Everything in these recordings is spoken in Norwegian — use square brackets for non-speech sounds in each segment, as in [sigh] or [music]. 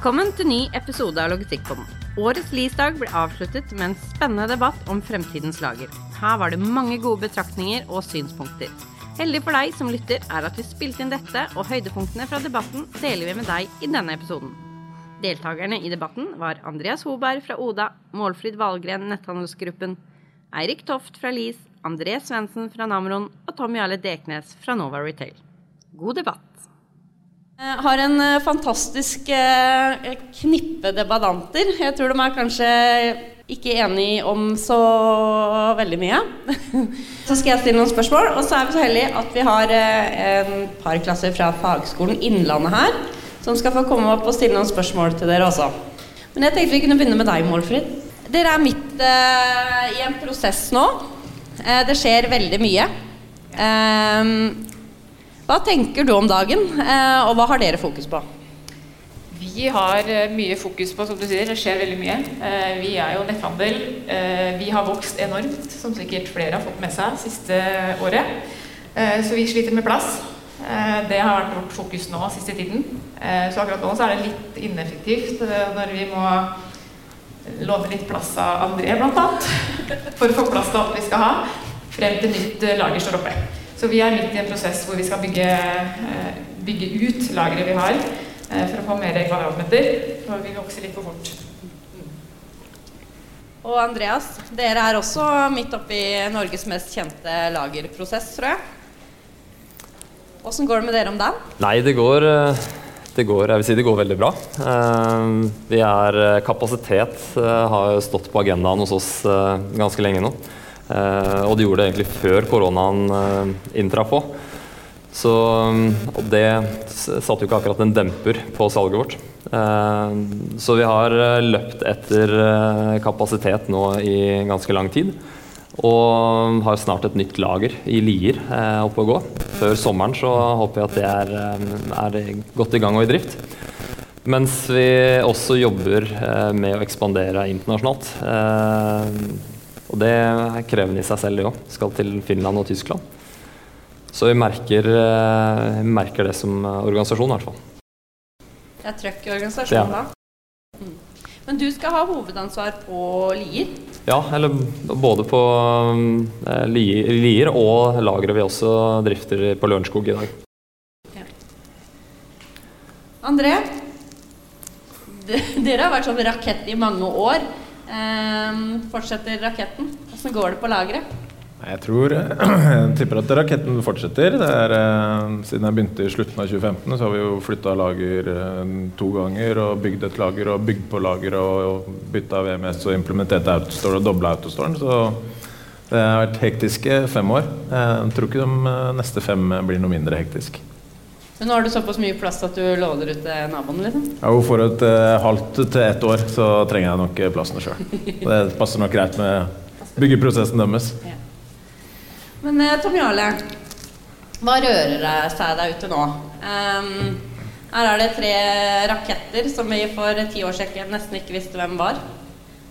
Velkommen til ny episode av Logistikkpodden. Årets Lisdag ble avsluttet med en spennende debatt om fremtidens lager. Her var det mange gode betraktninger og synspunkter. Heldig for deg som lytter er at vi spilte inn dette, og høydepunktene fra debatten deler vi med deg i denne episoden. Deltakerne i debatten var Andreas Hoberg fra Oda, Målfrid Valgren, Netthandelsgruppen, Eirik Toft fra LIS, André Svendsen fra Namron og Tom Jarle Deknes fra Nova Retail. God debatt. Jeg har en eh, fantastisk eh, knippe debattanter. Jeg tror de er kanskje ikke enige om så veldig mye. [laughs] Så skal jeg stille noen spørsmål. Og så er vi så heldige at vi har eh, en par klasser fra Fagskolen Innlandet her, som skal få komme opp og stille noen spørsmål til dere også. Men jeg tenkte vi kunne begynne med deg, Målfrid. Dere er midt i en prosess nå. det skjer veldig mye. Hva tenker du om dagen, eh, og hva har dere fokus på? Vi har eh, mye fokus på, som du sier, det skjer veldig mye. Eh, vi er jo netthandel. Vi har vokst enormt, som sikkert flere har fått med seg siste året. Så vi sliter med plass. Det har vært vårt fokus nå siste tiden. Så akkurat nå så er det litt ineffektivt når vi må låne litt plass av André, blant annet. [laughs] For å få plass til alt vi skal ha, frem til nytt lager står oppe. Så vi er midt i en prosess hvor vi skal bygge, eh, bygge ut lageret vi har, eh, for å få mer kvadratmeter. For vi vokser litt for fort. Og Andreas, dere er også midt oppi Norges mest kjente lagerprosess, tror jeg. Åssen går det med dere om dagen? Nei, det går, eh, det går, jeg vil si det går veldig bra. Vi er Kapasitet har stått på agendaen hos oss ganske lenge nå. Eh, og de gjorde det egentlig før koronaen eh, inntraff òg. Så det satte jo ikke akkurat en demper på salget vårt. Eh, så vi har løpt etter kapasitet nå i ganske lang tid. Og har snart et nytt lager i Lier oppe å gå. Før sommeren så håper jeg at det er, er godt i gang og i drift. Mens vi også jobber med å ekspandere internasjonalt. Og det er krevende i seg selv, det òg. Skal til Finland og Tyskland. Så vi merker, vi merker det som organisasjon, i hvert fall. Det er trøkk i organisasjonen da? Mm. Men du skal ha hovedansvar på Lier? Ja, eller både på eh, Lier og lageret vi også drifter på Lørenskog i dag. Ja. André, [laughs] dere har vært sånn rakett i mange år. Ehm, fortsetter raketten? Hvordan går det på lageret? Jeg tror [clears throat] Jeg tipper at raketten fortsetter. Er, eh, siden jeg begynte i slutten av 2015, så har vi jo flytta lager eh, to ganger og bygd et lager og bygd på lager og, og bytta VMS og implementert Autostore og dobla Autostoren. Så det har vært hektiske fem år. Jeg tror ikke de eh, neste fem blir noe mindre hektisk. Men nå har du såpass mye plass at du låner ut til naboen? liksom? Ja, For et eh, halvt til ett år så trenger jeg nok plassen sjøl. [laughs] Det passer nok greit med byggeprosessen deres. Ja. Men eh, Tom Jarle, hva rører seg der ute nå? Um, her er det tre raketter som vi for ti år siden nesten ikke visste hvem var.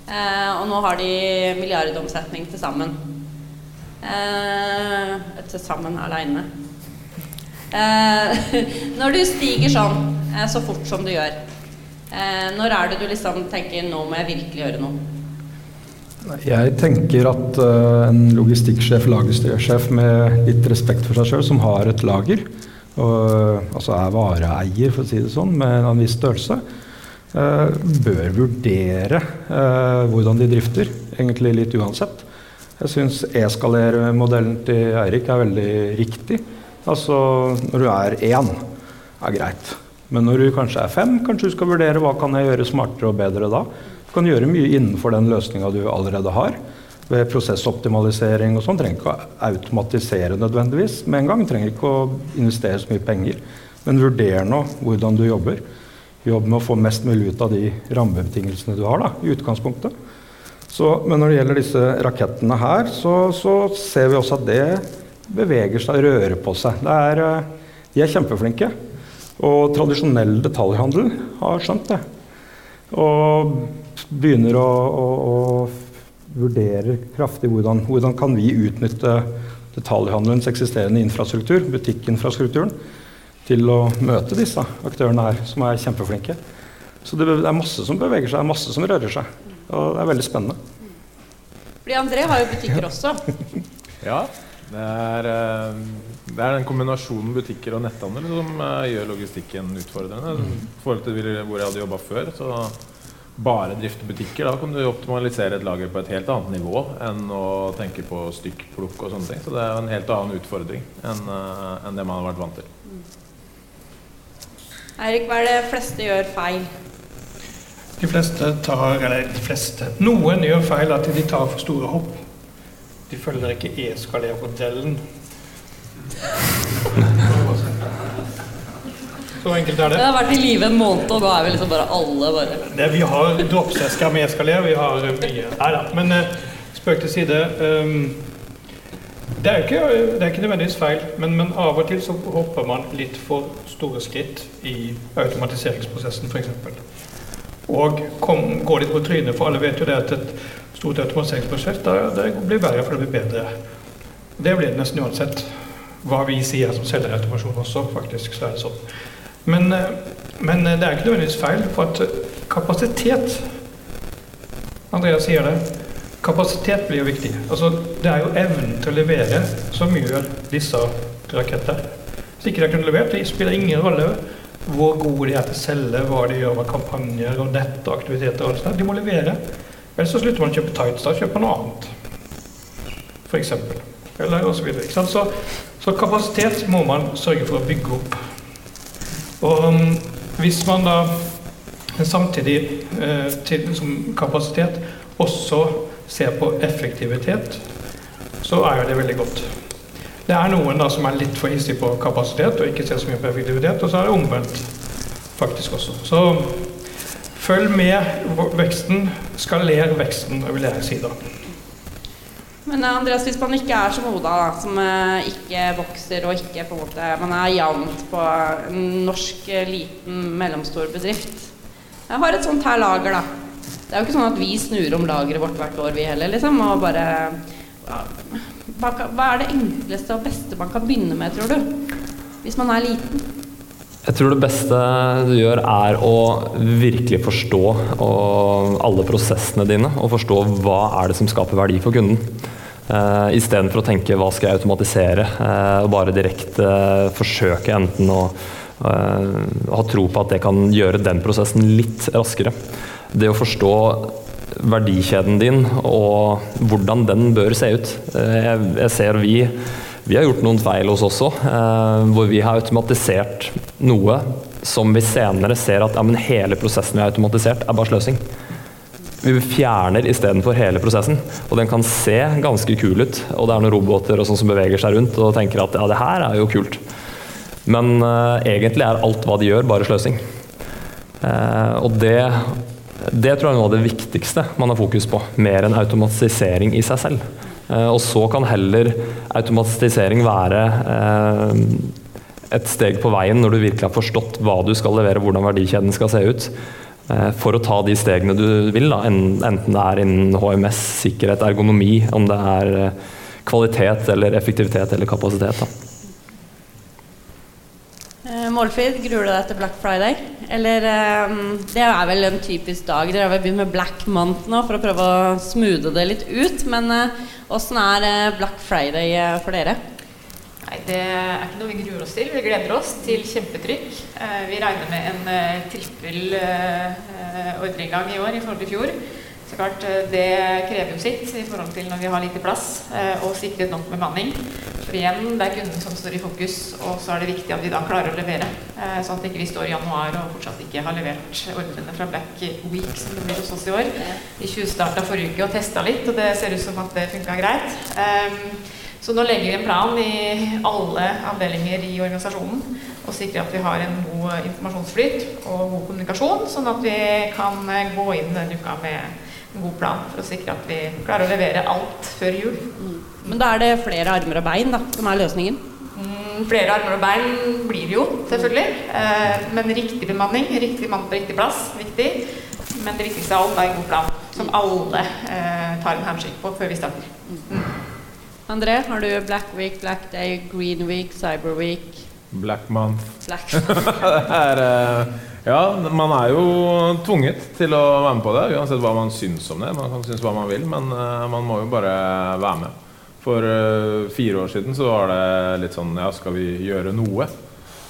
Uh, og nå har de milliardomsetning til sammen. Uh, til sammen aleine. Eh, [laughs] når du stiger sånn eh, så fort som du gjør, eh, når er det du liksom tenker nå må jeg virkelig gjøre noe? Jeg tenker at uh, en logistikksjef, lagersjef med litt respekt for seg sjøl, som har et lager, og, altså er vareeier, for å si det sånn, med en viss størrelse, uh, bør vurdere uh, hvordan de drifter, egentlig litt uansett. Jeg syns e-skalermodellen til Eirik er veldig riktig. Altså når du er én, er greit. Men når du kanskje er fem, kanskje du skal vurdere hva kan jeg gjøre smartere og bedre da. Du kan gjøre mye innenfor den løsninga du allerede har. Ved prosessoptimalisering og sånn. Trenger ikke å automatisere nødvendigvis med en gang. Trenger ikke å investere så mye penger. Men vurder nå hvordan du jobber. Jobb med å få mest mulig ut av de rammebetingelsene du har da, i utgangspunktet. Så, men når det gjelder disse rakettene her, så, så ser vi også at det beveger seg, rører på seg. Er, eh, de er kjempeflinke. Og tradisjonell detaljhandel har skjønt det. Og begynner å, å, å vurdere kraftig hvordan, hvordan kan vi utnytte detaljhandelens eksisterende infrastruktur, butikkinfrastrukturen, til å møte disse aktørene her, som er kjempeflinke. Så det er masse som beveger seg, masse som rører seg. Og det er veldig spennende. Fordi André har jo butikker også. Ja, det er, eh, det er den kombinasjonen butikker og netthandel som eh, gjør logistikken utfordrende. I forhold til hvor jeg hadde jobba før, så bare drifte butikker, da kan du optimalisere et lager på et helt annet nivå enn å tenke på stykkplukk og sånne ting. Så det er en helt annen utfordring enn, eh, enn det man har vært vant til. Eirik, hva er det fleste gjør feil? De fleste tar, eller de fleste, noen gjør feil at de tar for store hopp. De følger ikke E-skalermodellen. Så enkelt er Det det. har vært i live en måned, og da er vi liksom bare alle bare det vi har droppsesker med eskaler, vi har mye. Nei da. Men eh, spøk til side. ehm, det, er jo ikke, det ikke nødvendigvis feil, men, men av og til så hopper man litt for store skritt i automatiseringsprosessen, f.eks. Og kom, går litt på trynet, for alle vet jo det at et stort automatiseringsprosjekt det, det blir verre for det blir bedre. Det blir det nesten uansett hva vi sier som selger automasjon også, faktisk. så er det sånn. Men, eh, men det er ikke nødvendigvis feil, for at kapasitet Andreas sier det. Kapasitet blir jo viktig. Altså, det er jo evnen til å levere som gjør disse raketter. Hvis ikke de kunne levert, det spiller ingen rolle hvor gode de er til å selge, hva de gjør med kampanjer og nettaktiviteter. og alt sånt. De må levere. Ellers så slutter man å kjøpe tights, da kjøper man noe annet. Eksempel. Eller og så? Så, så kapasitet må man sørge for å bygge opp. Og um, hvis man da samtidig eh, til, som kapasitet også ser på effektivitet, så er det veldig godt. Det er noen da som er litt for hissige på kapasitet og ikke ser så mye på effektivitet, og så er det omvendt faktisk også. Så følg med veksten, skaler veksten, vil jeg si da. Men eh, Andreas, hvis man ikke er som Oda, da, som eh, ikke vokser og ikke på en måte Man er jevnt på en norsk eh, liten, mellomstor bedrift. Jeg har et sånt her lager, da. Det er jo ikke sånn at vi snur om lageret vårt hvert år, vi heller, liksom. Og bare hva er det enkleste og beste man kan begynne med, tror du? Hvis man er liten? Jeg tror det beste du gjør, er å virkelig forstå alle prosessene dine, og forstå hva er det som skaper verdi for kunden. Uh, Istedenfor å tenke hva skal jeg automatisere, uh, og bare direkte uh, forsøke enten å uh, ha tro på at det kan gjøre den prosessen litt raskere. Det å forstå verdikjeden din og hvordan den bør se ut. Eh, jeg, jeg ser vi vi har gjort noen feil hos oss også, eh, hvor vi har automatisert noe som vi senere ser at ja, hele prosessen vi har automatisert, er bare sløsing. Vi fjerner istedenfor hele prosessen. Og den kan se ganske kul ut. Og det er noen roboter og sånn som beveger seg rundt og tenker at ja, det her er jo kult. Men eh, egentlig er alt hva de gjør, bare sløsing. Eh, og det, det tror jeg er noe av det viktigste man har fokus på, mer enn automatisering i seg selv. Eh, og så kan heller automatisering være eh, et steg på veien når du virkelig har forstått hva du skal levere, hvordan verdikjeden skal se ut. eh, For å ta de stegene du vil, da, enten det er innen HMS, sikkerhet, ergonomi, om det er kvalitet eller effektivitet eller kapasitet. Da. Eh, Målfrid, gruer du deg til Black Friday? Eller eh, Det er vel en typisk dag. Dere har vel begynt med Black Month nå for å prøve å smoothe det litt ut. Men eh, åssen er Black Friday for dere? Nei, Det er ikke noe vi gruer oss til. Vi gleder oss til kjempetrykk. Vi regner med en trippel ordreinngang i år i forhold til fjor. Så klart, eh, Det krever jo sitt i forhold til når vi har lite plass eh, og sikret nok bemanning. For igjen, det er kunden som står i fokus, og så er det viktig at vi da klarer å levere. Sånn at ikke vi står i januar og fortsatt ikke har levert ordrene fra Black Week, som det blir hos oss i år. Vi tjuvstarta forrige uke og testa litt, og det ser ut som at det funka greit. Ehm, så nå legger vi en plan i alle avdelinger i organisasjonen og sikrer at vi har en god informasjonsflyt og god kommunikasjon, sånn at vi kan gå inn denne uka med god plan for å sikre at vi klarer å levere alt før jul. Men da er det flere armer og bein da, som er løsningen. Mm, flere armer og bein blir det jo, selvfølgelig. Eh, men riktig bemanning, riktig mann på riktig plass, viktig. Men det viktigste av alt er en god plan, som alle eh, tar en handshake på før vi starter. André, har du Black Week, Black Day, Green Week, Cyber Week, Black Month. Black [laughs] Det er, eh, Ja, man er jo tvunget til å være med på det, uansett hva man syns om det. Man kan synes hva man vil, men uh, man må jo bare være med. For uh, fire år siden så var det litt sånn Ja, skal vi gjøre noe?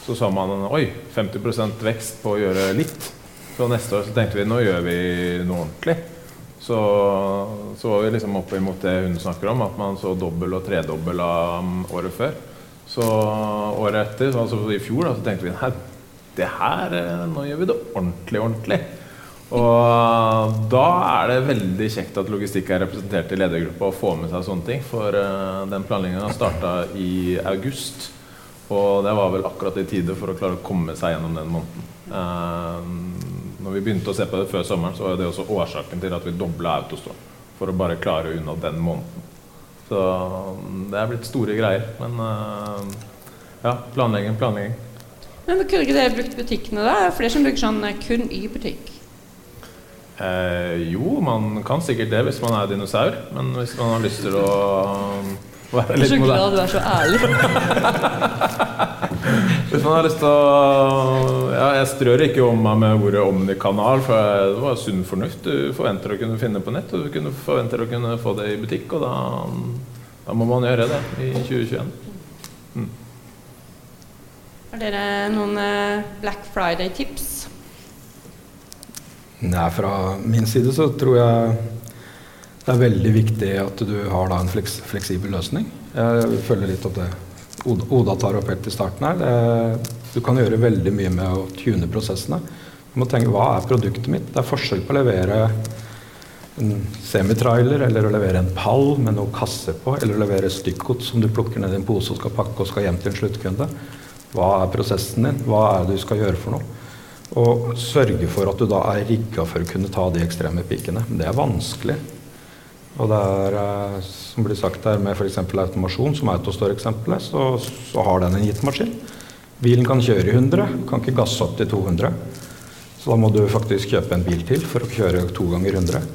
Så sa man oi, 50% vekst på å gjøre litt. Så neste år så tenkte vi nå gjør vi noe ordentlig. Så, så var vi liksom oppe imot det hun snakker om, at man så dobbel og tredobbel av året før. Så året etter, altså i fjor, da, så tenkte vi nei, det her, eh, nå gjør vi det ordentlig, ordentlig. Og da er det veldig kjekt at logistikk er representert i ledergruppa og får med seg sånne ting. For uh, den planlegginga starta i august. Og det var vel akkurat i tide for å klare å komme seg gjennom den måneden. Uh, når vi begynte å se på det før sommeren, så var det også årsaken til at vi dobla Autostore. For å bare klare unna den måneden. Så det er blitt store greier. Men ja, planlegging, planlegging. Men kunne ikke dere brukt butikkene, da? Det er flere som bruker sånn kun i butikk. Eh, jo, man kan sikkert det hvis man er dinosaur. Men hvis man har lyst til å være litt moderne Så glad du er så ærlig. [laughs] hvis man har lyst til å Ja, jeg strør ikke om meg med ordet omnikanal, for det var sunn fornuft. Du forventer å kunne finne på nett, og du forventer å kunne få det i butikk, og da, da må man gjøre det i 2021. Har dere noen eh, Black Friday-tips? Nei, Fra min side så tror jeg det er veldig viktig at du har en fleks, fleksibel løsning. Jeg følger litt opp det Oda tar opp helt i starten her. Det, du kan gjøre veldig mye med å tune prosessene. Du må tenke hva er produktet mitt? Det er forskjell på å levere en semitrailer eller å levere en pall med noen kasser på, eller å levere stykkgods som du plukker ned i en pose og skal pakke og skal hjem til en sluttkunde. Hva er prosessen din? Hva er det du skal gjøre for noe? Og sørge for at du da er rigga for å kunne ta de ekstreme pikene. Det er vanskelig. Og det er, eh, som blir sagt her med f.eks. automasjon, som Autostore-eksempelet, så, så, har den en gitt maskin. Bilen kan kjøre i 100, kan ikke gasse opp til 200. Så da må du faktisk kjøpe en bil til for å kjøre to ganger 100.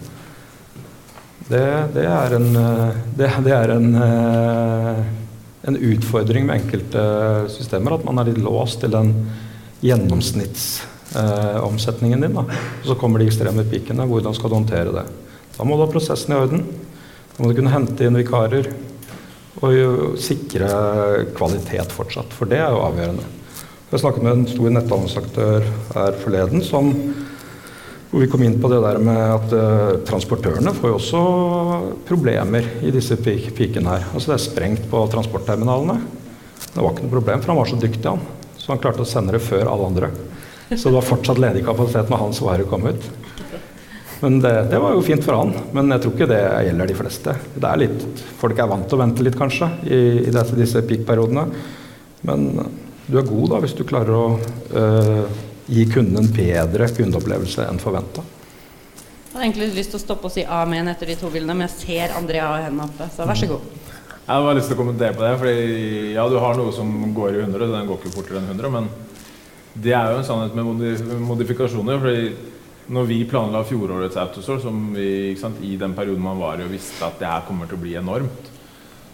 Det, det er en, eh, det, det er en eh, en utfordring med enkelte systemer. At man er litt låst til den gjennomsnittsomsetningen eh, din. Da. Og så kommer de ekstreme pikene. Hvordan skal du håndtere det? Da må du ha prosessen i orden. Da må du kunne hente inn vikarer. Og sikre kvalitet fortsatt. For det er jo avgjørende. Jeg snakket med en stor netthandelsaktør her forleden som hvor vi kom inn på det der med at uh, transportørene får jo også problemer i disse pikene her. Altså det er sprengt på transportterminalene. Det var ikke noe problem, for han var så dyktig, han. Så han klarte å sende det før alle andre. Så det var fortsatt ledig kapasitet når hans varer kom ut. Men det, det, var jo fint for han. Men jeg tror ikke det gjelder de fleste. Er litt, Folk er vant til å vente litt, kanskje, i, i disse, disse peak-periodene. Men du er god da hvis du klarer å øh, gi kunden en bedre kundeopplevelse enn forventa. Jeg hadde egentlig lyst til å stoppe og si amen etter de to bildene, men jeg ser Andrea og henne oppe, så vær så god. Jeg har bare lyst til å kommentere på det. fordi ja, du har noe som går i 100, den går ikke fortere enn 100. Men det er jo en sannhet med modifikasjoner. fordi når vi planla fjorårets Autostore, som vi sant, i den perioden man var i og visste at det her kommer til å bli enormt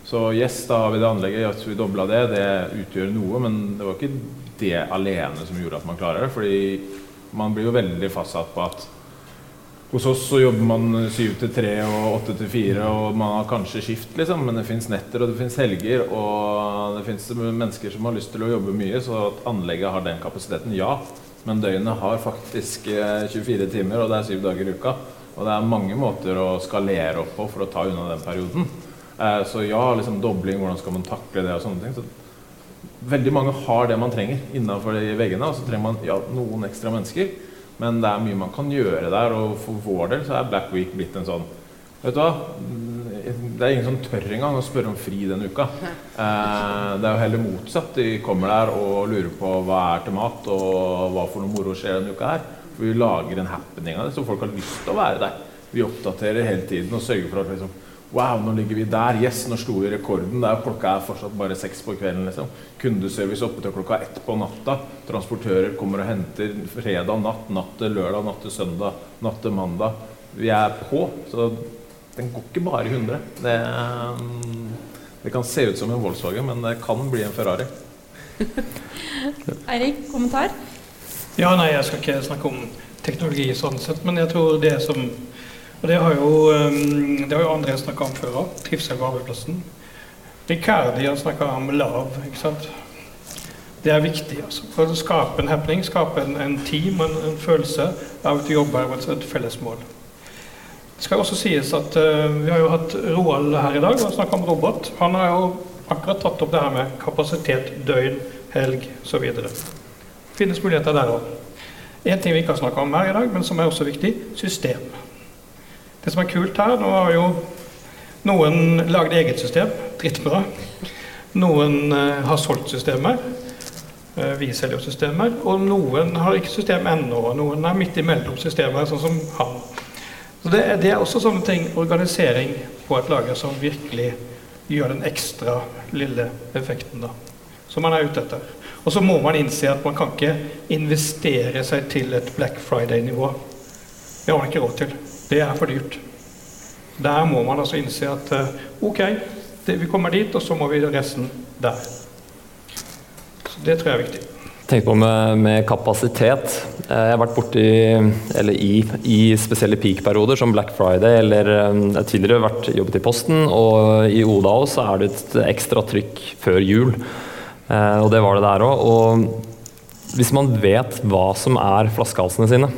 Så yes, da har vi det anlegget, yes, vi dobla det. Det utgjør noe, men det var ikke det alene som gjorde at man klarer det. Fordi man blir jo veldig fastsatt på at hos oss så jobber man syv til tre og åtte til fire, og man har kanskje skift, liksom, men det fins netter og det fins helger. Og det fins mennesker som har lyst til å jobbe mye, så at anlegget har den kapasiteten, ja. Men døgnet har faktisk 24 eh, timer, og det er syv dager i uka. Og det er mange måter å skalere opp på for å ta unna den perioden. Eh, så ja, liksom dobling, hvordan skal man takle det og sånne ting. Så veldig mange har det man trenger innenfor de veggene. Og så trenger man ja, noen ekstra mennesker. Men det er mye man kan gjøre der, og for vår del så er Black Week blitt en sånn Vet du hva? Det er ingen som tør engang å spørre om fri denne uka. Eh, det er jo heller motsatt. De kommer der og lurer på hva er til mat, og hva for noe moro skjer denne uka her. For vi lager en happening av det, så folk har lyst til å være der. Vi oppdaterer hele tiden og sørger for at liksom, Wow, nå ligger vi der. Yes, nå slo vi rekorden. Der klokka er fortsatt bare seks på kvelden. liksom. Kundeservice oppe til klokka ett på natta. Transportører kommer og henter fredag natt, natt til lørdag, natt til søndag, natt til mandag. Vi er på. Så den går ikke bare i 100. Det, det kan se ut som en Volkswagen, men det kan bli en Ferrari. [laughs] Eirik, kommentar? Ja, nei, jeg skal ikke snakke om teknologi sånn sett, men jeg tror det som Og det har jo, um, det har jo andre snakka om før òg. Trivsel på arbeidsplassen. Ricardi har snakka om lav, ikke sant. Det er viktig altså, for å skape en happening, skape en, en team, en, en følelse av at du jobber mot et felles mål. Det skal også sies at uh, Vi har jo hatt Roald her i dag og snakka om robot. Han har jo akkurat tatt opp det her med kapasitet, døgn, helg osv. finnes muligheter der òg. En ting vi ikke har snakka om her i dag, men som er også viktig system. Det som er kult her, nå har jo noen lagd eget system. Drittbra. Noen uh, har solgt systemer. Uh, vi selger jo systemer. Og noen har ikke system ennå. Noen er midt imellom systemer, sånn som han. Så det, det, er også sånne ting, organisering på et lager, som virkelig gjør den ekstra lille effekten da, som man er ute etter. Og så må man innse at man kan ikke investere seg til et Black Friday-nivå. Det har man ikke råd til. Det er for dyrt. Der må man altså innse at uh, ok, det, vi kommer dit, og så må vi resten der. Så Det tror jeg er viktig. Tenk på med, med, kapasitet. Eh, jeg har vært borti, eller i, i spesielle peak-perioder som Black Friday, eller eh, jeg har tidligere vært jobbet i Posten, og i Oda også så er det et ekstra trykk før jul. Og det var det der òg. Og hvis man vet hva som er flaskehalsene sine,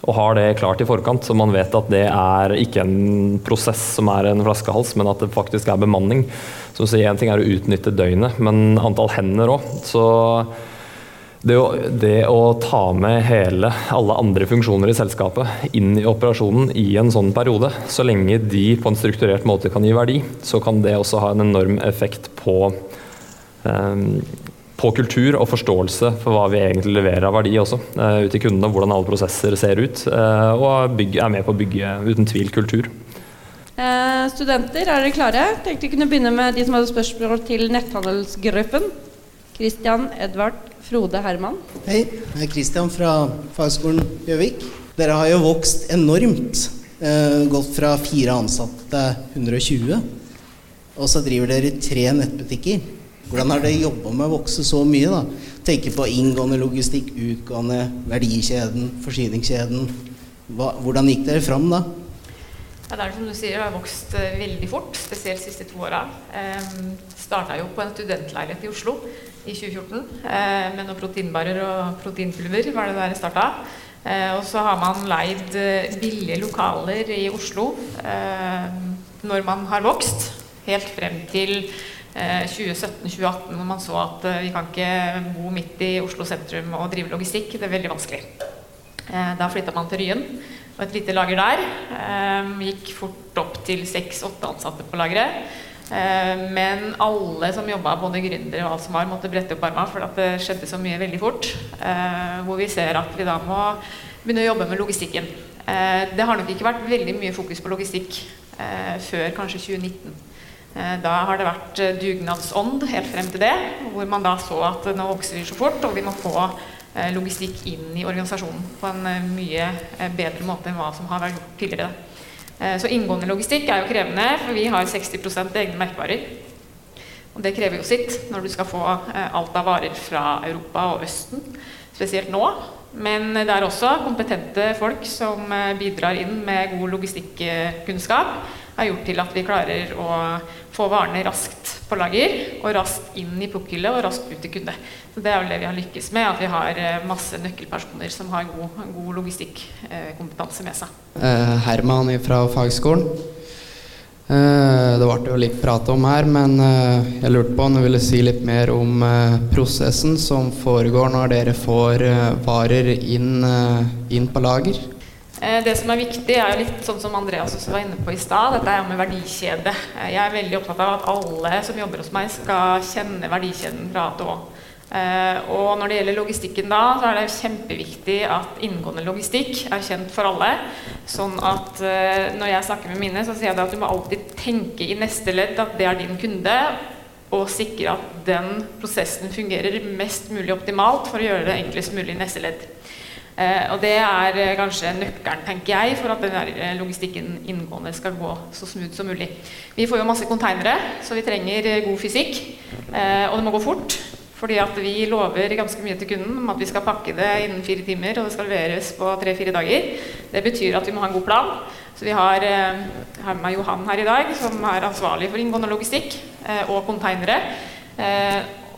og har det klart i forkant, så man vet at det er ikke en prosess som er en flaskehals, men at det faktisk er bemanning. Så Én ting er å utnytte døgnet, men antall hender òg. Så det å, det å, ta med hele, alle andre funksjoner i selskapet inn i operasjonen i en sånn periode, så lenge de på en strukturert måte kan gi verdi, så kan det også ha en enorm effekt på um, på kultur og forståelse for hva vi egentlig leverer av verdi også, uh, ut til kundene, hvordan alle prosesser ser ut, uh, og bygge, er med på å bygge uten tvil kultur. Eh, studenter, er dere klare? Tenkte vi kunne begynne med de som hadde spørsmål til netthandelsgruppen. Kristian, Edvard, Frode, Herman. Hei, jeg er Kristian fra Fagskolen Gjøvik. Dere har jo vokst enormt. gått fra fire ansatte til 120, og så driver dere tre nettbutikker. Hvordan har dere jobba med å vokse så mye? da? Tenke på inngående logistikk, utgående, verdikjeden, forsyningskjeden. Hva, hvordan gikk dere fram da? Ja, det er som du sier, det har vokst uh, veldig fort, spesielt de siste to åra. Um, Starta jo på en studentleilighet i Oslo i 2014 uh, med noen proteinbarer og proteinpulver. var det der det starta. Uh, og så har man leid uh, billige lokaler i Oslo når man har vokst, helt frem til 2017-2018, eh, når man så at eh, vi kan ikke bo midt i Oslo sentrum og drive logistikk. Det er veldig vanskelig. Eh, da flytta man til Ryen og et lite lager der. Gikk fort opp til seks-åtte ansatte på lageret. Men alle som jobba, både gründere og alt som var, måtte brette opp armene, for det skjedde så mye veldig fort. Hvor vi ser at vi da må begynne å jobbe med logistikken. Det har nok ikke vært veldig mye fokus på logistikk før kanskje 2019. Eh, da har det vært eh, dugnadsånd helt frem til det, hvor man da så at nå vokser vi så fort, og vi må få eh, logistikk inn i organisasjonen på en mye bedre måte enn hva som har vært gjort tidligere. Så inngående logistikk er jo krevende, for vi har 60 egne merkevarer. Og det krever jo sitt når du skal få alt av varer fra Europa og Østen, spesielt nå. Men det er også kompetente folk som bidrar inn med god logistikkunnskap har gjort til at vi klarer å få varene raskt på lager, og raskt inn i pukkhylle og raskt ut til kunde. Så Det er vel det vi har lykkes med, at vi har eh, masse nøkkelpersoner som har god, god logistikkompetanse med seg. Eh, Herman fra fagskolen. Eh, det ble jo litt prat om her, men eh, jeg lurte på om du ville si litt mer om eh, prosessen som foregår når dere får eh, varer inn, inn på lager. Eh, det som er viktig, er jo litt sånn som Andreas også var inne på i stad. Dette er med verdikjede. Eh, jeg er veldig opptatt av at alle som jobber hos meg, skal kjenne verdikjeden fra A til Å. Eh, og når det gjelder logistikken da, så er det kjempeviktig at inngående logistikk er kjent for alle. Sånn at når jeg snakker med mine, så sier jeg at du må alltid tenke i neste ledd at det er din kunde. Og sikre at den prosessen fungerer mest mulig optimalt for å gjøre det enklest mulig i neste ledd. Eh, og det er eh, kanskje nøkkelen, tenker jeg, for at den eh, logistikken inngående skal gå så smooth som mulig. Vi får jo masse konteinere, så vi trenger god fysikk. og det må gå fort. Fordi at vi lover ganske mye til kunden om at vi skal pakke det innen fire timer, og det skal leveres på tre-fire dager. Det betyr at vi må ha en god plan. Så vi har her med Johan her i dag, som er ansvarlig for inngående logistikk og konteinere.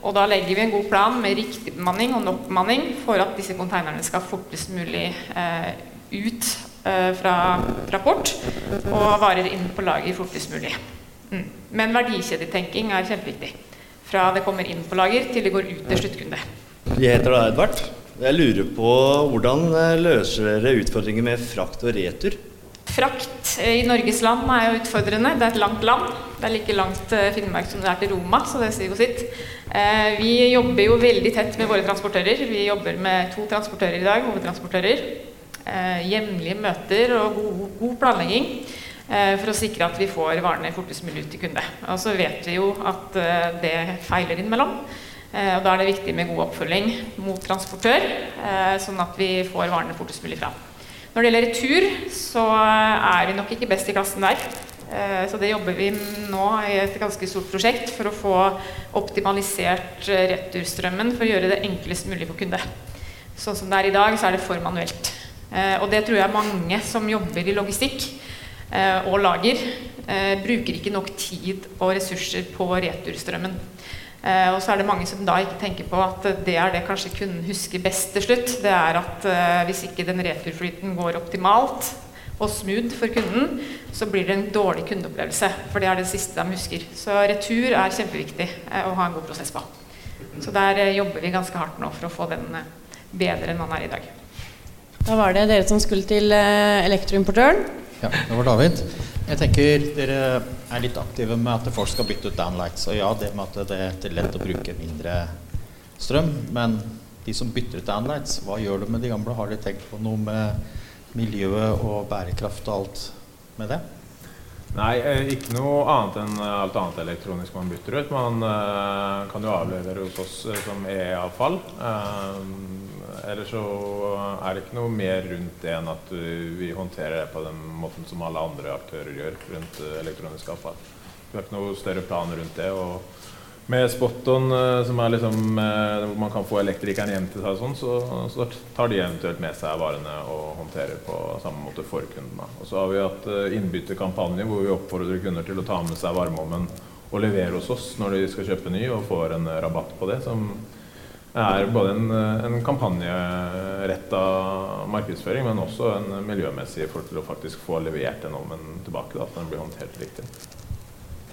Og da legger vi en god plan med riktig bemanning og nok bemanning for at disse konteinerne skal fortest mulig eh, ut eh, fra, fra port og varer inn på lager fortest mulig. Mm. Men verdikjedetenking er kjempeviktig. Fra det kommer inn på lager til det går ut til sluttkunde. Jeg heter da Edvard. Jeg lurer på hvordan eh, løser dere utfordringer med frakt og retur? Frakt i Norges land er jo utfordrende. Det er et langt land. Det er like langt eh, Finnmark som det er til Roma, så det sier jo sitt. Eh, vi jobber jo veldig tett med våre transportører. Vi jobber med to transportører i dag, hovedtransportører. hjemlige møter og god, god planlegging for å sikre at vi får varene fortest mulig ut til kunde. Og så vet vi jo at det feiler innimellom. Og da er det viktig med god oppfølging mot transportør, sånn at vi får varene fortest mulig fram. Når det gjelder retur, så er vi nok ikke best i klassen der. Eh, så det jobber vi nå i et ganske stort prosjekt for å få optimalisert eh, returstrømmen for å gjøre det enklest mulig for kunde. Sånn som det er i dag, så er det for manuelt. Eh, og det tror jeg mange som jobber i logistikk og lager, bruker ikke nok tid og ressurser på returstrømmen. Eh, og så er det mange som da ikke tenker på at det er det kanskje kunden husker best til slutt. Det er at eh, hvis ikke den returflyten går optimalt og smooth for kunden, så blir det en dårlig kundeopplevelse. For det er det siste de husker. Så retur er kjempeviktig eh, å ha en god prosess på. Så der eh, jobber vi ganske hardt nå for å få den eh, bedre enn den er i dag. Da var det dere som skulle til eh, elektroimportøren. Ja, det var David. Jeg tenker dere er litt aktive med at folk skal bytte ut downlights. Og ja, det med at det er lett å bruke mindre strøm. Men de som bytter ut downlights, hva gjør du med de gamle? Har de tenkt på noe med miljøet og bærekraft og alt med det? Nei, eh, ikke noe annet enn alt annet elektronisk man bytter ut. Man uh, kan jo avlevere hos oss uh, som e-avfall. Ellers så er det ikke noe mer rundt det enn at vi håndterer det på den måten som alle andre aktører gjør rundt eh, elektronisk avfall. Vi har ikke noe større plan rundt det. og med Spot-on, eh, som er liksom, eh, hvor man kan få elektrikeren hjem til seg, sånn, så, så, tar de eventuelt med seg varene og håndterer på samme måte for kundene. Og så har vi hatt innbytterkampanje hvor vi oppfordrer kunder til å ta med seg varmeovnen og levere hos oss når de skal kjøpe ny, og får en rabatt på det. som er både en, en kampanjeretta markedsføring, men også en miljømessig for til å faktisk få levert den ovnen tilbake. Da, at den blir håndtert riktig.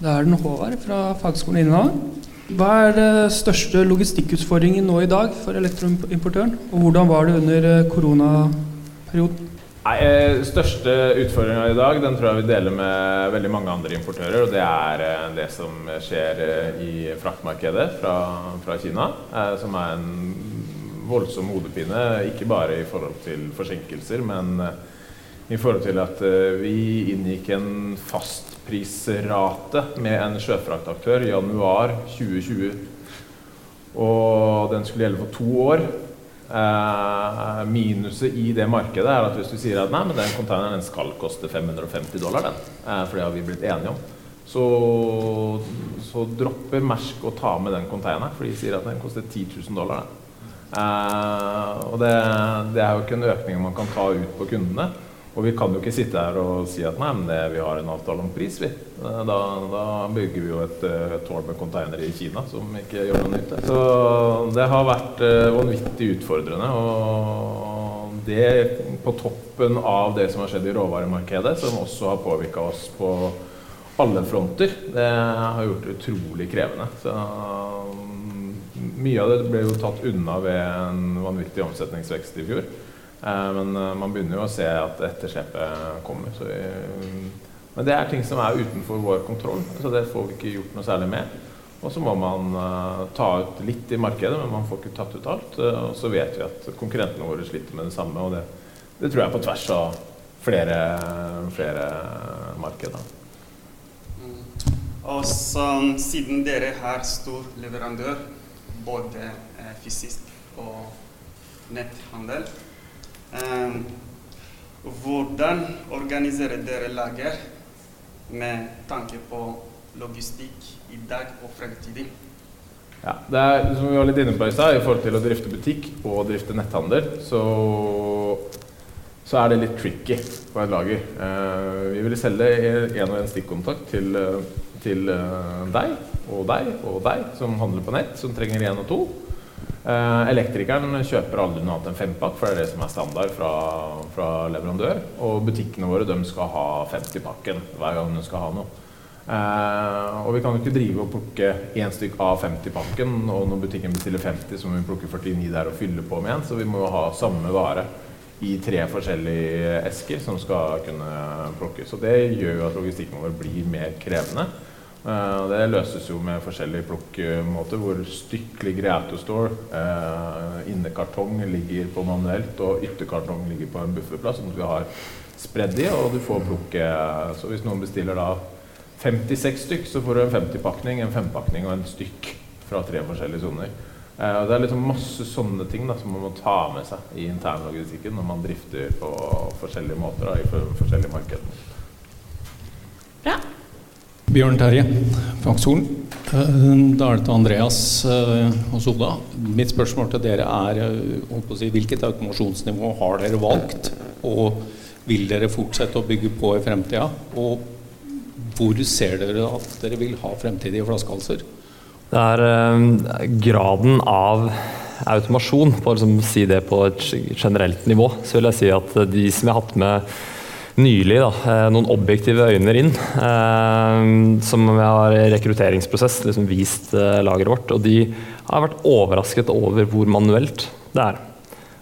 Det er den Håvard fra Fagskolen Innlandet. Hva er det største logistikkutfordringen nå i dag for elektroimportøren? Og hvordan var det under eh, koronaperioden? Nei, eh, største utfordringa i dag den tror jeg vi deler med veldig mange andre importører. og Det er eh, det som skjer eh, i fraktmarkedet fra, fra Kina. Som er en voldsom hodepine, ikke bare i forhold til forsinkelser, men i forhold til at vi inngikk en fastprisrate med en sjøfraktaktør i januar 2020. Og den skulle gjelde for to år. Uh, minuset i det markedet er at hvis du sier at nei, men den containeren den skal koste 550 dollar, den, uh, for det har vi blitt enige om, så, så dropper Mersk å ta med den containeren, for de sier at den koster 10 000 dollar. Uh, og det, det, er jo ikke en økning man kan ta ut på kundene. Og vi kan jo ikke sitte her og si at nei, men det, vi har en avtale om pris, vi. Da, da bygger vi jo et uh, tårn med containere i Kina som ikke gjør noe nytte. Så det har vært uh, vanvittig utfordrende. Og det på toppen av det som har skjedd i råvaremarkedet, som også har påvirka oss på alle fronter, det har gjort det utrolig krevende. Så mye av det ble jo tatt unna ved en vanvittig omsetningsvekst i fjor. Eh, men eh, man begynner jo å se at etterslepet kommer. Vi, men det er ting som er utenfor vår kontroll, så det får vi ikke gjort noe særlig med. Og så må man uh, ta ut litt i markedet, men man får ikke tatt ut alt. Og så vet vi at konkurrentene våre sliter med det samme, og det, det tror jeg er på tvers av flere, flere markeder. Mm. Og så, siden dere har stor leverandør, både fysisk og netthandel, Um, hvordan organiserer dere lager med tanke på logistikk i dag og fremtiden? Ja, det er, som vi var litt inne på i stad, i forhold til å drifte butikk og drifte netthandel, så, så er det litt tricky på et lager. Eh, vi vil selge én og én stikkontakt til, eh, til eh, deg og deg og deg som handler på nett, som trenger én og to. Eh, elektrikeren kjøper aldri noe annet enn fempakk, for det er det som er standard fra, fra leverandør. Og butikkene våre skal ha 50-pakken hver gang de skal ha noe. Uh, og vi kan jo ikke drive og plukke én stykk av 50-pakken, og når butikken bestiller 50, så må vi plukke 49 der og fylle på med en. Så vi må jo ha samme vare i tre forskjellige esker som skal kunne plukkes. Og det gjør jo at logistikken vår blir mer krevende. Uh, det løses jo med forskjellige plukkmåter, hvor stykk ligger i autostore, uh, innekartong ligger på manuelt, og ytterkartong ligger på en bufferplass, at vi har spredd i, og du får plukke Så hvis noen bestiller da 56 stykk, så får du en 50-pakning, en 5-pakning og en stykk fra tre forskjellige soner. Uh, det er liksom masse sånne ting da, som man må ta med seg i internlogistikken når man drifter på forskjellige måter da, i forskjellige markeder. Bra. Bjørn Terje, Fagskolen. Da er det til Andreas og Soda. Mitt spørsmål til dere er si, hvilket automasjonsnivå har dere valgt? Og vil dere fortsette å bygge på i fremtida? Og hvor ser dere at dere vil ha fremtidige flaskehalser? Det er eh, graden av automasjon, for å liksom si det på et generelt nivå, så vil jeg si at de som jeg har hatt med nylig da, eh, noen objektive øyne inn, eh, som vi har i rekrutteringsprosess liksom vist eh, lageret vårt. Og de har vært overrasket over hvor manuelt det er.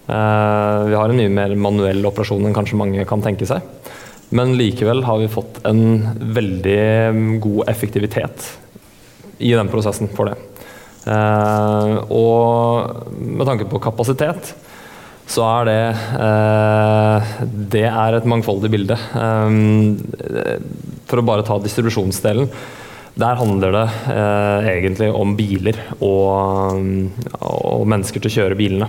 Vi har en mye mer manuell operasjon enn kanskje mange kan tenke seg. Men likevel har vi fått en veldig mm, god effektivitet i den prosessen for det. Og med tanke på kapasitet så er det eh, Det er et mangfoldig bilde. Um, for å bare ta distribusjonsdelen. Der handler det eh, egentlig om biler og, og, mennesker til å kjøre bilene.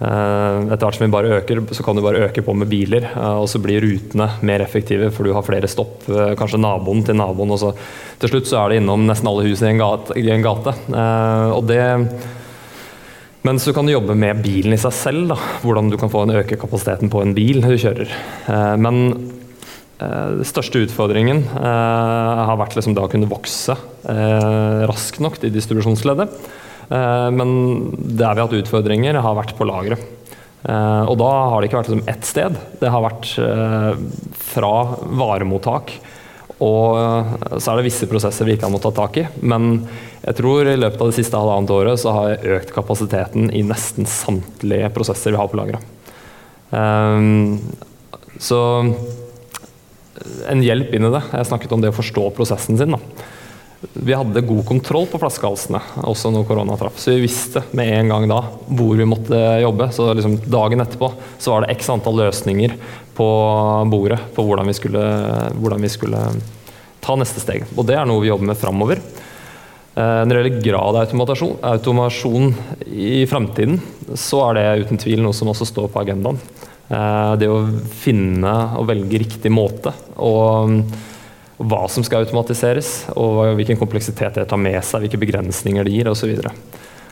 Eh, etter hvert som vi bare øker, så kan du bare øke på med biler, eh, og så blir rutene mer effektive, for du har flere stopp. Eh, kanskje naboen til naboen. og så Til slutt så er det innom nesten alle husene i en gate. I en gate. Eh, og det men du kan jobbe med bilen i seg selv. Da. Hvordan du kan få en øke kapasiteten på en bil du kjører. Eh, men eh, den største utfordringen eh, har vært liksom det å kunne vokse raskt nok i distribusjonsleddet. Men der vi har hatt utfordringer, har vært på lageret. Og da har det ikke vært liksom ett sted. Det har vært fra varemottak og eh, så er det visse prosesser vi ikke har måttet ta tak i. Men jeg tror i løpet av det siste halvannet året så har jeg økt kapasiteten i nesten samtlige prosesser vi har på lageret. Um, så en hjelp inn i det. Jeg snakket om det å forstå prosessen sin. Da. Vi hadde god kontroll på flaskehalsene også når korona traff. Så vi visste med en gang da hvor vi måtte jobbe. Så liksom dagen etterpå så var det x antall løsninger på bordet på hvordan vi skulle, hvordan vi skulle ta neste steg. Og det er noe vi jobber med framover. Eh, når det gjelder grad av automasjon, automasjon i fremtiden, så er det uten tvil noe som også står på agendaen. Eh, det å finne og velge riktig måte. og hva som skal automatiseres, og hvilken kompleksitet det tar med seg, hvilke begrensninger det gir osv.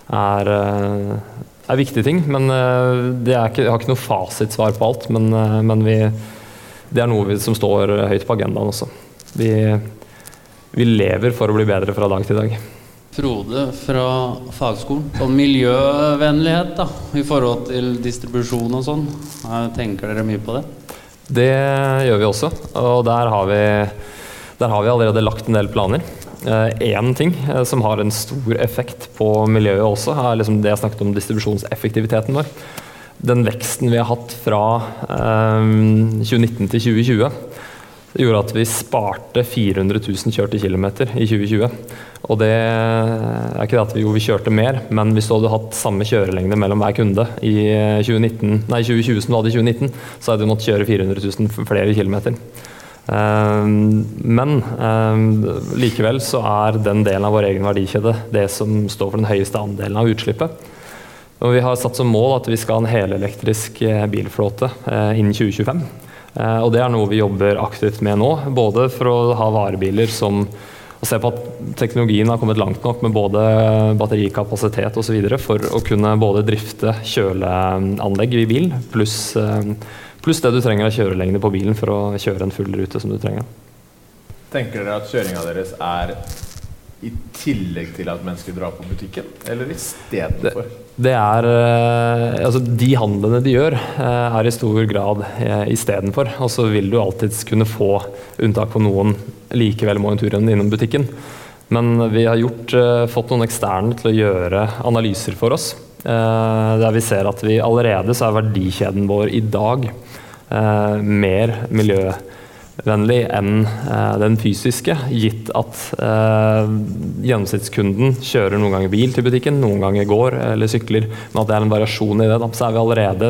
Er, eh, er viktige ting. Men eh, det er ikke, jeg har ikke noe fasitsvar på alt. Men, eh, men vi, det er noe vi, som står høyt på agendaen også. Vi, vi lever for å bli bedre fra dag til dag. Frode fra fagskolen. Sånn miljøvennlighet da, i forhold til distribusjon og sånn. Tenker dere mye på det? Det gjør vi også. Og der har vi der har vi allerede lagt en del planer. Én eh, ting eh, som har en stor effekt på miljøet også, er liksom det jeg snakket om distribusjonseffektiviteten vår. Den veksten vi har hatt fra 2019 eh, til 2020 gjorde at vi sparte 400 000 kjørte kilometer i 2020. Og det er ikke det at vi, jo, vi kjørte mer, men hvis du hadde hatt samme kjørelengde mellom hver kunde i 2019, nei, 2020 som du hadde i 2019, så hadde du måttet kjøre 400 000 flere kilometer. Ehm, men ehm, likevel så er den delen av vår egen verdikjede det som står for den høyeste andelen av utslippet. Og vi har satt som mål at vi skal ha en helelektrisk eh, bilflåte eh, innen 2025. Eh, og det er noe vi jobber aktivt med nå. Både for å ha varebiler som og se på at teknologien har kommet langt nok med både batterikapasitet osv. for å kunne både drifte kjøleanlegg i bil, pluss pluss det du trenger av kjørelengde på bilen for å kjøre en full rute som du trenger. Tenker dere at kjøringa deres er i tillegg til at mennesker drar på butikken, eller istedenfor? Det, det er Altså, de handlene de gjør, er i stor grad istedenfor. Og så vil du alltids kunne få unntak på noen likevel må en tur innom butikken. Men vi har gjort, fått noen eksterne til å gjøre analyser for oss. Der vi ser at vi allerede så er verdikjeden vår i dag mer miljøvennlig enn den fysiske, gitt at gjennomsnittskunden kjører noen ganger bil til butikken, noen ganger går eller sykler, men at det er en variasjon i det. Så er vi allerede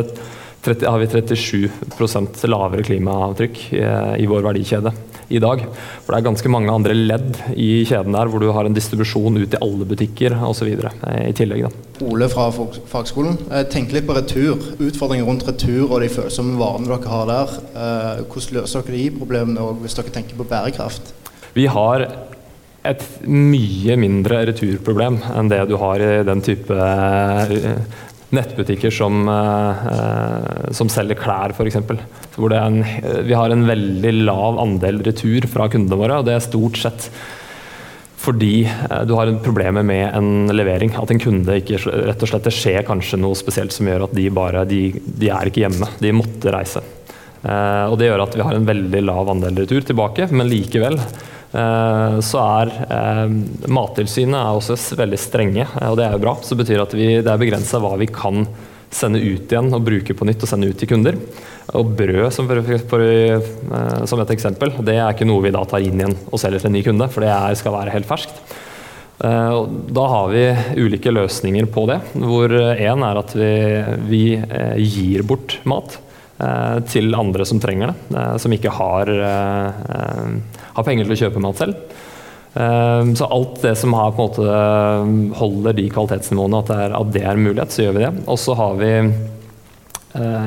30, har vi 37% lavere klimaavtrykk i vår verdikjede i dag. For det er ganske mange andre ledd i kjeden der, hvor du har en distribusjon ut i alle butikker osv. i tillegg. Da. Ole fra fagskolen. Tenk litt på retur. Utfordringer rundt retur og de følsomme varene dere har der. Hvordan løser dere de problemene og hvis dere tenker på bærekraft? Vi har et mye mindre returproblem enn det du har i den type nettbutikker som, som selger klær, f.eks. Vi har en veldig lav andel retur fra kundene våre. og Det er stort sett fordi du har problemer med en levering. At en kunde ikke rett og slett Det skjer kanskje noe spesielt som gjør at de bare de, de er ikke hjemme. De måtte reise. og Det gjør at vi har en veldig lav andel retur tilbake, men likevel så er Mattilsynet er også veldig strenge, og det er jo bra. Så det betyr at vi, det er begrensa hva vi kan sende ut igjen og bruke på nytt og sende ut til kunder. Og brød, som, for, for, som et eksempel, det er ikke noe vi da tar inn igjen og selger til en ny kunde, for det er, skal være helt ferskt. Da har vi ulike løsninger på det, hvor én er at vi, vi gir bort mat til andre som trenger det, som ikke har, har penger til å kjøpe mat selv. Så alt det som har, en måte, holder de kvalitetsnivåene, at det er, er mulighet, så gjør vi det. Og så har vi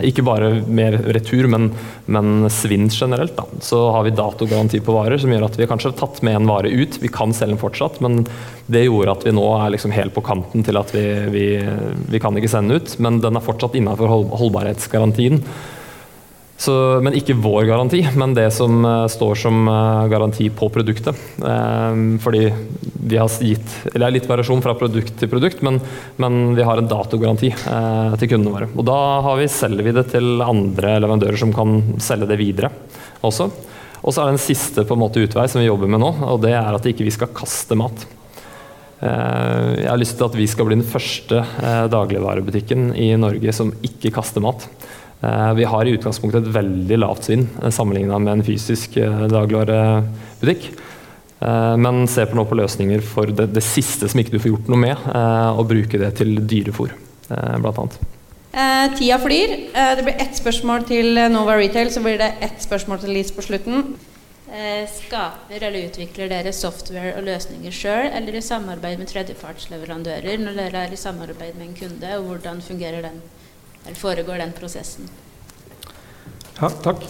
ikke bare mer retur, men, men svinn generelt. Da. Så har vi datogaranti på varer, som gjør at vi kanskje har tatt med en vare ut. Vi kan selge den fortsatt, men det gjorde at vi nå er liksom helt på kanten til at vi, vi, vi kan ikke sende den ut. Men den er fortsatt innenfor holdbarhetsgarantien. Så, men ikke vår garanti, men det som uh, står som uh, garanti på produktet. Uh, fordi vi har gitt eller Det er litt variasjon fra produkt til produkt, men, men vi har en datogaranti til kundene våre. Og da vi, selger vi det til andre leverandører som kan selge det videre også. Og så er det en siste på en måte utvei som vi jobber med nå, og det er at ikke vi skal kaste mat. Jeg har lyst til at vi skal bli den første dagligvarebutikken i Norge som ikke kaster mat. Vi har i utgangspunktet et veldig lavt svinn sammenligna med en fysisk dagligvarebutikk. Men ser på nå på løsninger for det, det, siste som ikke du får gjort noe med, og bruke det til dyrefòr, bl.a. Eh, tida flyr. Eh, det blir ett spørsmål til Nova Retail, så blir det ett spørsmål til Lise på slutten. Eh, skaper eller utvikler dere software og løsninger sjøl, eller i samarbeid med tredjepartsleverandører når dere er i samarbeid med en kunde, og hvordan fungerer den? Eller foregår den prosessen? Ja, takk.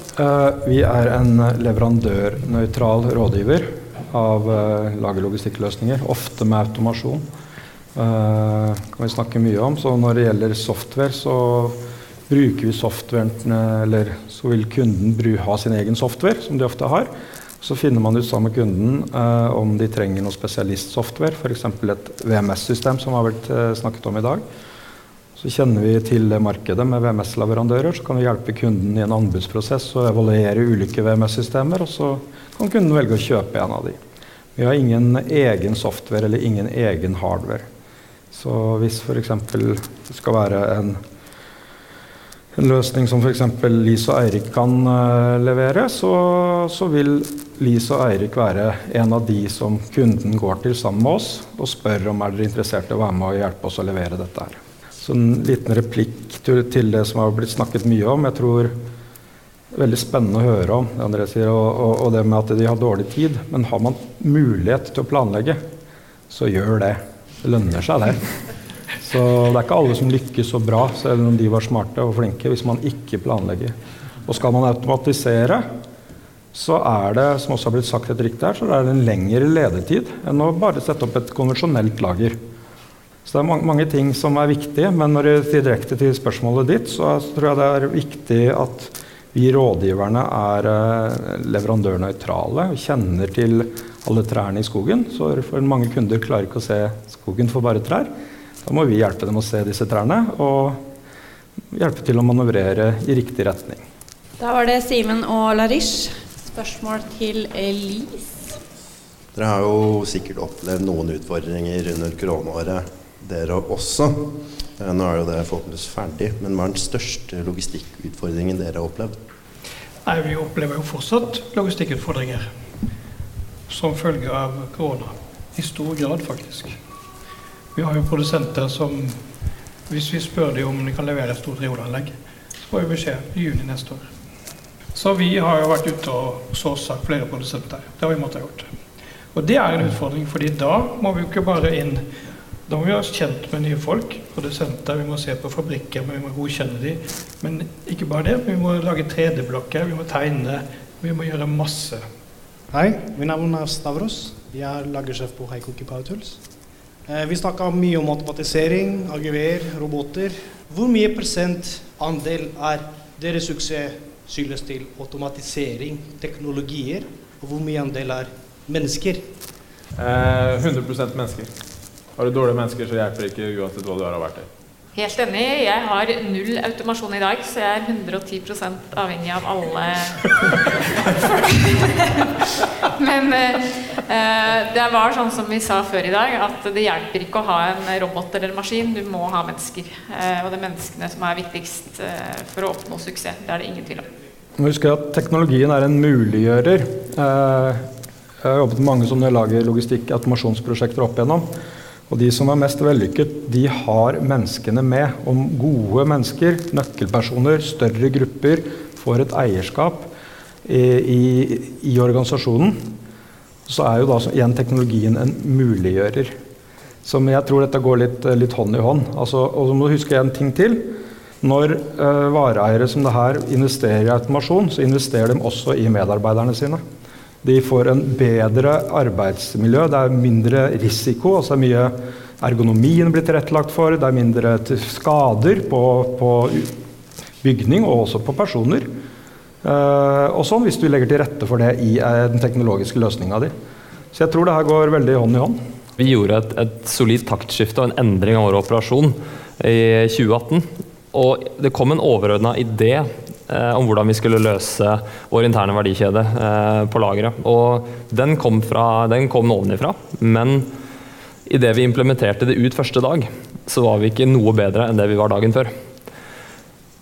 Vi er en leverandørnøytral rådgiver av lagerlogistikkløsninger, ofte med automasjon. kan vi snakke mye om. Så når det gjelder software, så bruker vi softwaren Eller så vil kunden ha sin egen software, som de ofte har. Så finner man ut sammen med kunden eh, om de trenger noe spesialistsoftware, f.eks. et VMS-system, som har vært eh, snakket om i dag. Så kjenner vi til markedet med VMS-leverandører, så kan vi hjelpe kunden i en anbudsprosess og evaluere ulike VMS-systemer, og så kan kunden velge å kjøpe en av de. Vi har ingen egen software eller ingen egen hardware. Så hvis f.eks. det skal være en, en løsning som f.eks. Lise og Eirik kan uh, levere, så, så, vil Lise og Eirik være en av de som kunden går til sammen med oss og spør om er dere interessert i å være med og hjelpe oss å levere dette her. Så en liten replikk til det som har blitt snakket mye om. Jeg tror det er veldig spennende å høre om det André sier, og, og, og, det med at de har dårlig tid. Men har man mulighet til å planlegge, så gjør det. Det lønner seg, det. Så det er ikke alle som lykkes så bra, selv om de var smarte og flinke, hvis man ikke planlegger. Og skal man automatisere, så er det som også har blitt sagt et riktig her, så er det en lengre ledetid enn å bare sette opp et konvensjonelt lager. Så det er mange, mange ting som er viktige, men når det sier direkte til spørsmålet ditt, så tror jeg det er viktig at vi rådgiverne er eh, leverandørnøytrale og kjenner til alle trærne i skogen. Så for mange kunder klarer ikke å se skogen for bare trær. Da må vi hjelpe dem å se disse trærne og hjelpe til å manøvrere i riktig retning. Da var det Simen og Larish. Spørsmål til Elise. Dere har jo sikkert opplevd noen utfordringer under koronaåret, dere også. Eh, nå er jo det forhåpentligvis ferdig, men hva er den største logistikkutfordringen dere har opplevd? Nei, Vi opplever jo fortsatt logistikkutfordringer som følge av korona. I stor grad, faktisk. Vi har jo produsenter som Hvis vi spør dem om de kan levere et stort reolanlegg, så får vi beskjed i juni neste år. Så vi har jo vært ute og sourca flere produsenter. Det har vi måttet gjort. Og det er en utfordring, fordi da må vi jo ikke bare inn Da må vi ha kjent med nye folk, produsenter. Vi må se på fabrikker, men vi må godkjenne dem. Men ikke bare det, vi må lage 3D-blokker, vi må tegne. Vi må gjøre masse. Hei, mitt navn er Stavros. Jeg er lagersjef på Heikoki Power Tools. Eh, vi snakka mye om automatisering, AGV-er, roboter. Hvor mye prosent andel er deres suksess skyldes til automatisering, teknologier, og hvor mye andel er mennesker? Eh, 100% mennesker. Har du dårlige mennesker, så hjelper det ikke uansett hva du har vært verktøy. Helt enig. Jeg har null automasjon i dag, så jeg er 110% avhengig av alle [laughs] Men eh, det var sånn som vi sa før i dag, at det hjelper ikke å ha en robot eller en maskin. Du må ha mennesker. Eh, og det er menneskene som er viktigst eh, for å oppnå suksess. Det er det ingen tvil om. Nå husker jeg at teknologien er en muliggjører. Eh, jeg har jobbet med mange som lager logistikk- automasjonsprosjekter opp igjennom. Og de som er mest vellykket, de har menneskene med. Om gode mennesker, nøkkelpersoner, større grupper får et eierskap i, i, i organisasjonen, så er jo da igjen teknologien en muliggjører. Så jeg tror dette går litt, litt hånd i hånd. Altså, og så må du huske en ting til. Når uh, vareeiere som det her investerer i automasjon, så investerer de også i medarbeiderne sine. De får en bedre arbeidsmiljø, det er mindre risiko. altså mye Ergonomien blir tilrettelagt for, det er mindre skader på, på bygning og også på personer. Uh, og sånn hvis du legger til rette for det i uh, den teknologiske løsninga di. Så jeg tror det her går veldig hånd i hånd. Vi gjorde et, et solid taktskifte og en endring av vår operasjon i 2018. Og det kom en overordna idé eh, om hvordan vi skulle løse vår interne verdikjede eh, på lageret. Og den kom, fra, den kom ovenifra, men idet vi implementerte det ut første dag, så var vi ikke noe bedre enn det vi var dagen før.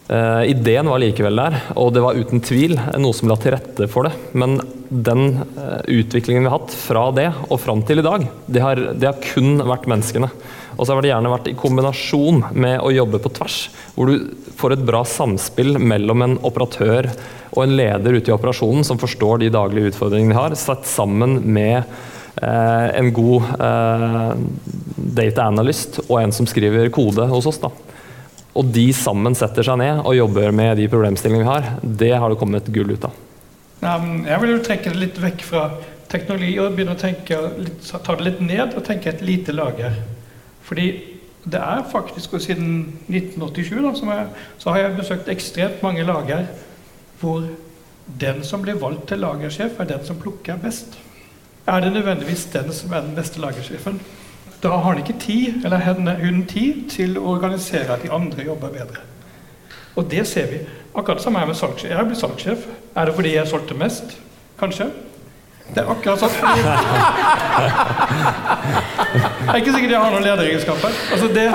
Uh, ideen var likevel der, og det var uten tvil noe som la til rette for det. Men den utviklingen vi har hatt fra det og fram til i dag, det har, det har, kun vært menneskene. Og så har det gjerne vært i kombinasjon med å jobbe på tvers, hvor du får et bra samspill mellom en operatør og en leder ute i operasjonen som forstår de daglige utfordringene de har, satt sammen med eh, en god data analyst og en som skriver kode hos oss. da og de sammen setter seg ned og jobber med de problemstillingene vi har, det har det kommet gull ut av. Jeg vil jo trekke det litt vekk fra teknologi og begynne å tenke, ta det litt ned og tenke et lite lager. Fordi det er faktisk, og siden 1987 da, jeg, så har jeg besøkt ekstremt mange lager hvor den som blir valgt til lagersjef, er den som plukker best. Er det nødvendigvis den som er den beste lagersjefen? Da har han ikke tid, eller henne, hun tid til å organisere at de andre jobber bedre. Og det ser vi. Akkurat det samme er med salgssjef. Jeg blitt salgssjef. Er det fordi jeg solgte mest? Kanskje? Det er akkurat sånn. [laughs] Jeg er ikke sikkert jeg har noen lederegenskaper. Altså det,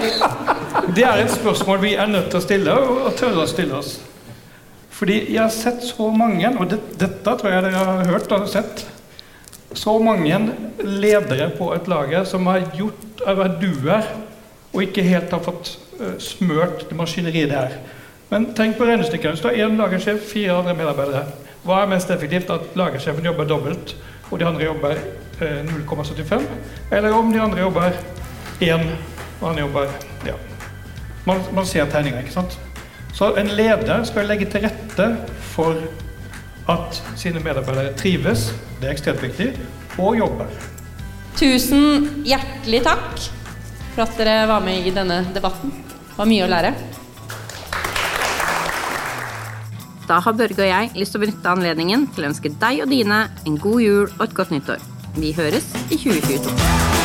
det, er et spørsmål vi er nødt til å stille, og tørre å stille oss. Fordi jeg har sett så mange, og det, dette tror jeg dere har hørt og sett så mange ledere på et lager som har gjort av duer og ikke helt har fått uh, smørt det maskineriet der. Men tenk på regnestykket. Hvis du har én lagersjef, fire andre medarbeidere, hva er mest effektivt? At lagersjefen jobber dobbelt, og de andre jobber eh, 0,75? Eller om de andre jobber 1, og han jobber ja. Man, man ser tegninga, ikke sant? Så en leder skal legge til rette for at sine medarbeidere trives, det er ekstremt viktig, og jobber. Tusen hjertelig takk for at dere var med i denne debatten. Det var mye å lære. Da har Børge og jeg lyst til å benytte anledningen til å ønske deg og dine en god jul og et godt nyttår. Vi høres i 2022.